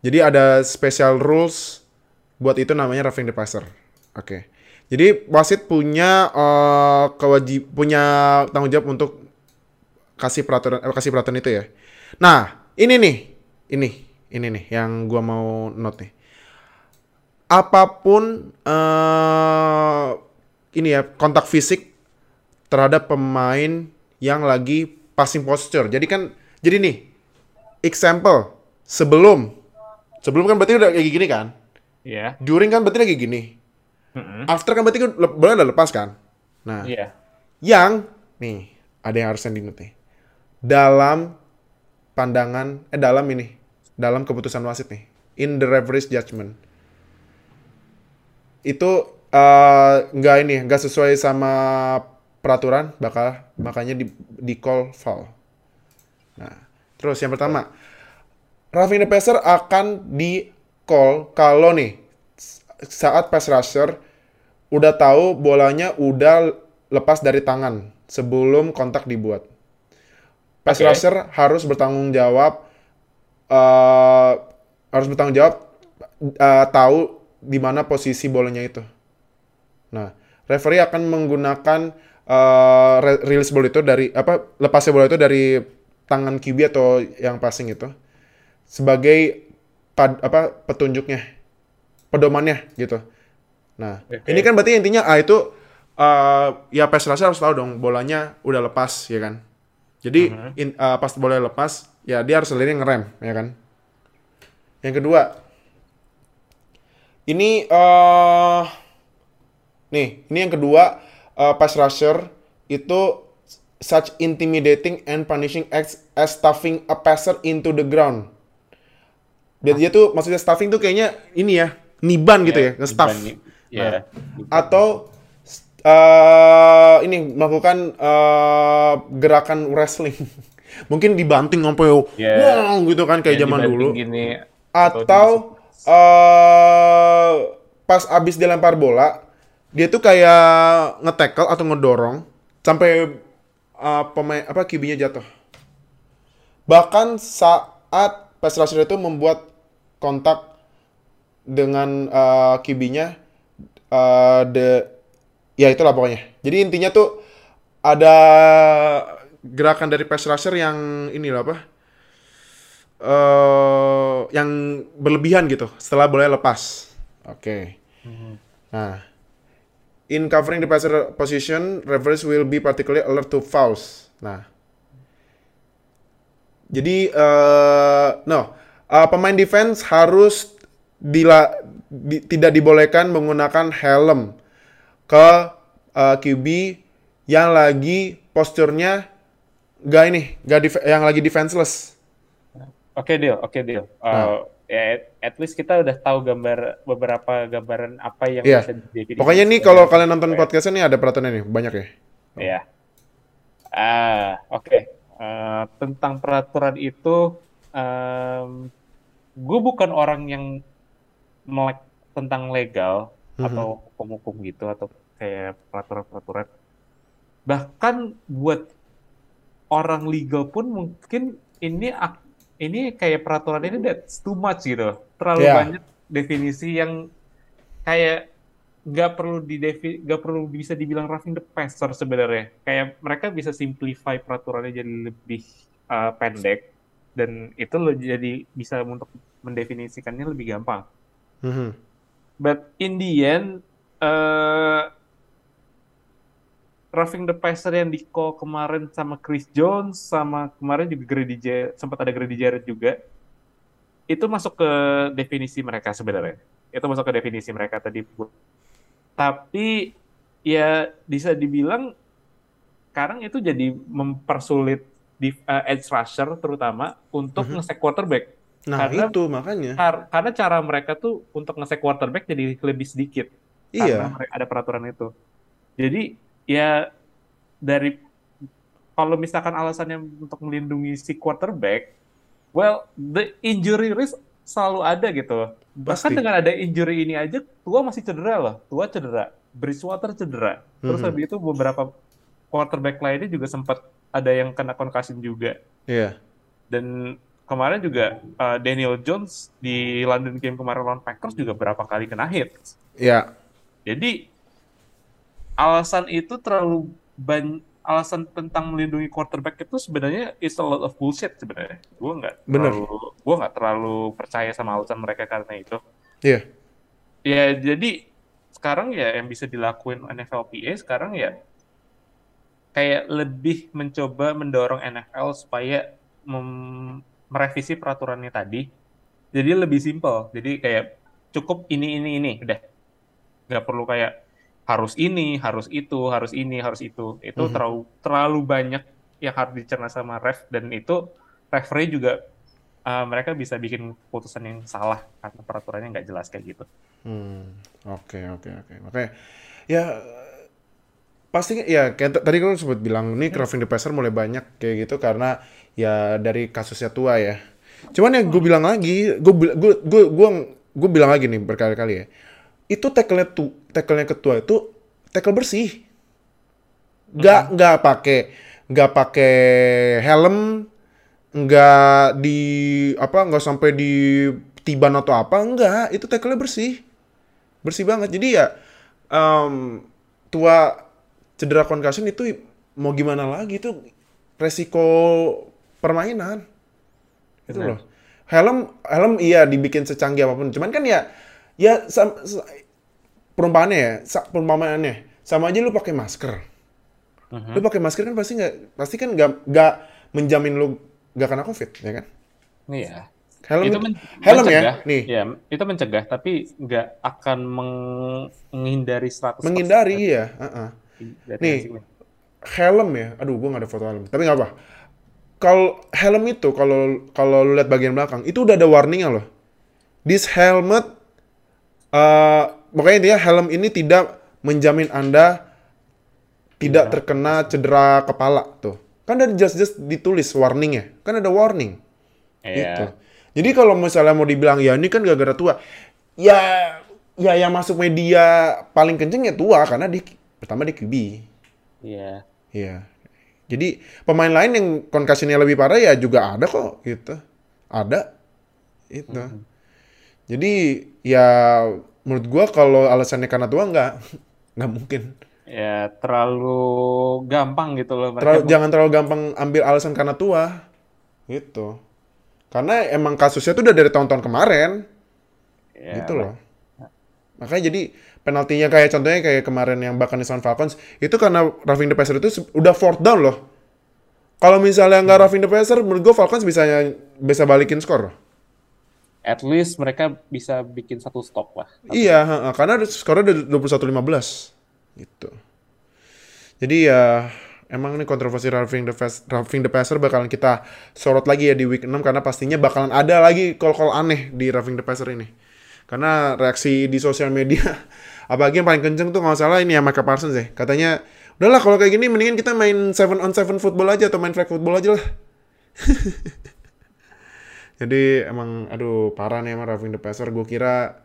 Jadi ada special rules buat itu namanya roughing the passer. Oke. Jadi wasit punya eh, kewajib punya tanggung jawab untuk kasih peraturan eh, kasih peraturan itu ya. Nah, ini nih. Ini, ini nih yang gua mau note nih. Apa pun eh ini ya kontak fisik terhadap pemain yang lagi passing posture. Jadi kan jadi nih example sebelum sebelum kan berarti udah kayak gini kan. Iya. During kan berarti lagi gini. Mm-mm. After kan berarti kan bola udah lepas kan. Nah, Iya. yang nih ada yang harus diingat nih. Dalam pandangan eh dalam ini, dalam keputusan wasit nih, in the referee's judgment. Itu eh, nggak ini, nggak sesuai sama peraturan, bakal makanya di, di call foul. Nah, terus yang pertama, the passer akan di call kalau nih saat pass rusher udah tahu bolanya udah lepas dari tangan sebelum kontak dibuat. Pass Oke. rusher harus bertanggung jawab eh harus bertanggung jawab eh, tahu di mana posisi bolanya itu. Nah, referee akan menggunakan eh, re- release ball itu dari apa lepasnya bola itu dari tangan QB atau yang passing itu sebagai pad- apa petunjuknya, pedomannya gitu. Nah, Oke. ini kan berarti intinya ah itu eh, ya pass rusher harus tahu dong bolanya udah lepas ya kan. Jadi in- eh, pas bola lepas ya dia harus sendiri ngerem ya kan. Yang kedua, ini eh nih, ini yang kedua eh, pass rusher itu such intimidating and punishing acts as stuffing a passer into the ground. Biar dia tuh maksudnya stuffing tuh kayaknya ini ya, niban gitu ya, nge-stuff. dibanding- Iya. Atau eh ini melakukan eh, gerakan wrestling. Mungkin dibanting sampai Iya. wow gitu kan kayak Yang zaman dulu. Gini, Atau eh pas abis dia lempar bola, dia tuh kayak nge-tackle atau ngedorong sampai eh, pemain apa QB-nya jatuh. Bahkan saat pass rusher itu membuat kontak dengan eh, QB-nya eh, the ya itulah pokoknya. Jadi intinya tuh ada gerakan dari pass rusher yang ini lah apa? eh yang berlebihan gitu setelah bola lepas. Oke. Nah, in covering the passer position, referees will be particularly alert to fouls. Nah, jadi eh no, eh, pemain defense harus dila, di- tidak dibolehkan menggunakan helm ke eh, QB yang lagi posturnya gak ini, gak def- yang lagi defenseless. Oke deal, oke deal. Uh, Nah. ya, at, least kita udah tahu gambar beberapa gambaran apa yang Iya. bisa didefinisikan. Pokoknya nih kalau kalian nonton podcastnya nih ada peraturan nih banyak ya. Ya. Ah, oke. Eh, tentang peraturan itu, gue bukan orang yang melek tentang legal Mhm. atau hukum-hukum gitu atau kayak peraturan-peraturan. Bahkan buat orang legal pun mungkin ini ini kayak peraturan ini that's too much gitu. Terlalu Ya. banyak definisi yang kayak nggak perlu didefi nggak perlu bisa dibilang roughing the passer sebenarnya kayak mereka bisa simplify peraturannya jadi lebih uh, pendek dan itu lo jadi bisa untuk mendefinisikannya lebih gampang Mhm. but in the end uh, roughing the passer yang di call kemarin sama Chris Jones sama kemarin juga Grady Jarrett, sempat ada Grady Jarrett juga. Itu masuk ke definisi mereka sebenarnya. Itu masuk ke definisi mereka tadi. Tapi ya bisa dibilang sekarang itu jadi mempersulit di uh, edge rusher terutama untuk Mhm. nge quarterback. Nah, Karena- itu makanya. Kar- karena cara mereka tuh untuk nge quarterback jadi lebih sedikit Iya. karena ada peraturan itu. Jadi ya dari kalau misalkan alasannya untuk melindungi si quarterback, well the injury risk selalu ada gitu. Bahkan Pasti. dengan ada injury ini aja, Tua masih cedera loh. Tua cedera, Bridgewater cedera. Terus Mhm. habis itu beberapa quarterback lainnya juga sempat ada yang kena concussion juga Iya. dan kemarin juga uh, Daniel Jones di London game kemarin lawan Packers juga berapa kali kena hit. Iya. Jadi alasan itu terlalu banyak alasan tentang melindungi quarterback itu sebenarnya is a lot of bullshit sebenarnya. Gue nggak terlalu gue nggak terlalu percaya sama alasan mereka karena itu. Iya. Ya jadi sekarang ya yang bisa dilakuin NFLPA sekarang ya kayak lebih mencoba mendorong NFL supaya mem- merevisi peraturannya tadi. Jadi lebih simpel. Jadi kayak cukup ini ini ini udah nggak perlu kayak harus ini, harus itu, harus ini, harus itu. Itu Mhm. terlalu terlalu banyak yang harus dicerna sama ref dan itu referee juga uh, mereka bisa bikin keputusan yang salah karena peraturannya nggak jelas kayak gitu. Hmm, oke oke oke. Makanya ya pasti ya kayak tadi kan sempat bilang nih roughing the passer mulai banyak kayak gitu karena ya dari kasusnya tua ya. Cuman yang gue bilang lagi, gue gue gue gue bilang lagi nih berkali-kali ya. Itu tackle-nya tu tackle-nya ketua itu tackle bersih. Nggak nggak pakai nggak pakai helm, nggak di apa nggak sampai di tiban atau apa enggak itu tackle-nya bersih. Bersih banget. Jadi ya em, tua cedera concussion itu mau gimana lagi? Itu resiko permainan. Itu Benar. loh. Helm helm iya dibikin secanggih apa pun. Cuman kan ya ya sam, sa- perumpamaannya ya sa- perumpamaannya. Sama aja lu pakai masker. Mhm. lu pakai masker kan pasti nggak pasti kan nggak nggak menjamin lu nggak kena covid ya kan? Iya. helm itu men- helm ya? nih. Ya itu mencegah tapi nggak akan meng- menghindari 100% menghindari ya heeh. dari Nih. helm ya? Aduh gua nggak ada foto helm. Tapi nggak apa. Kalau helm itu kalau kalau lu lihat bagian belakang itu udah ada warningnya loh. This helmet eh pokoknya intinya helm ini tidak menjamin anda tidak Iya. terkena cedera kepala tuh kan ada just just ditulis warningnya kan ada warning Iya. gitu jadi kalau misalnya mau dibilang ya ini kan gara-gara tua ya ya yang masuk media paling kenceng ya tua karena di pertama di QB Iya. Iya. Jadi pemain lain yang concussionnya lebih parah ya juga ada kok gitu. Ada. Itu. Jadi ya menurut gua kalau alasannya karena tua nggak nggak mungkin. Ya terlalu gampang gitu loh mereka. Terlalu, jangan terlalu gampang ambil alasan karena tua. Gitu. Karena emang kasusnya tuh udah dari tahun-tahun kemarin. Ya, gitu loh. Makanya jadi penaltinya kayak contohnya kayak kemarin yang Buccaneers lawan Falcons itu karena roughing the passer itu udah fourth down loh. Kalau misalnya nggak roughing the passer, menurut gue Falcons bisa bisa balikin skor. At least mereka bisa bikin satu stop lah. Iya, heeh, karena skornya udah 21-15 gitu. Jadi ya emang ini kontroversi roughing the, Pas- roughing the passer bakalan kita sorot lagi ya di week 6 karena pastinya bakalan ada lagi call-call aneh di roughing the passer ini. Karena reaksi di sosial media apalagi yang paling kenceng tuh nggak salah ini ya Micah Parsons ya. Katanya, udahlah kalau kayak gini mendingan kita main 7 on 7 football aja atau main flag football aja lah. Jadi emang aduh parah nih emang roughing the passer. Gue kira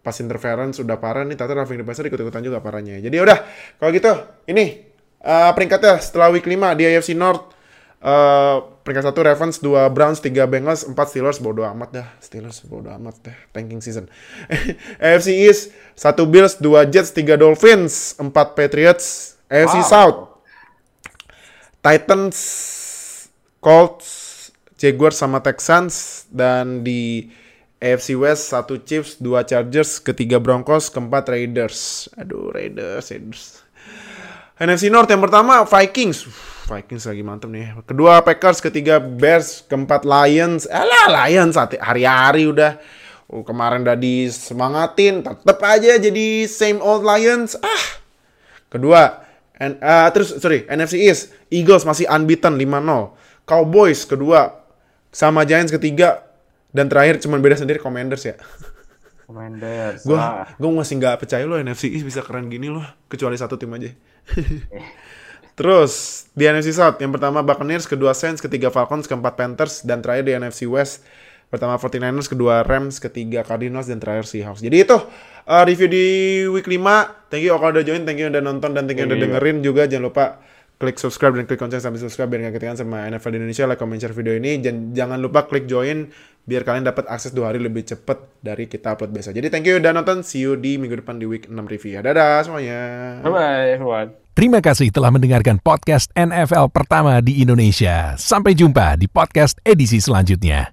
pas interference sudah parah nih ternyata roughing the passer ikut-ikutan juga parahnya. Jadi ya udah kalau gitu ini eh, peringkatnya setelah week 5 di AFC North eh, peringkat 1 Ravens, 2 Browns, 3 Bengals, 4 Steelers, bodo amat dah. Steelers bodo amat dah, tanking season. AFC East, 1 Bills, 2 Jets, 3 Dolphins, 4 Patriots. AFC Wow. South, Titans, Colts, Jaguars sama Texans dan di AFC West satu Chiefs, dua Chargers, ketiga Broncos, keempat Raiders. Aduh Raiders, Raiders. NFC North yang pertama Vikings. Vikings lagi mantep nih. Kedua Packers, ketiga Bears, keempat Lions. Alah Lions hari-hari udah oh, kemarin udah disemangatin, tetep aja jadi same old Lions. Ah. Kedua, N- ah, terus sorry, NFC East, Eagles masih unbeaten 5-0. Cowboys kedua sama Giants ketiga dan terakhir cuma beda sendiri Commanders ya. Commanders. Gue Ah, gue masih nggak percaya loh NFC East bisa keren gini loh, kecuali satu tim aja. Terus di NFC South yang pertama Buccaneers, kedua Saints, ketiga Falcons, keempat Panthers dan terakhir di NFC West pertama 49ers, kedua Rams, ketiga Cardinals dan terakhir Seahawks. Jadi itu uh, review di week 5. Thank you kalau udah join, thank you udah nonton dan thank you udah Iya. dengerin juga jangan lupa klik subscribe dan klik lonceng sampai subscribe biar nggak ketinggalan sama NFL di Indonesia, like, comment, share video ini. Dan jangan lupa klik join biar kalian dapat akses dua hari lebih cepet dari kita upload biasa. Jadi thank you udah nonton, see you di minggu depan di week 6 review ya. Dadah semuanya. Bye-bye everyone. Terima kasih telah mendengarkan podcast NFL pertama di Indonesia. Sampai jumpa di podcast edisi selanjutnya.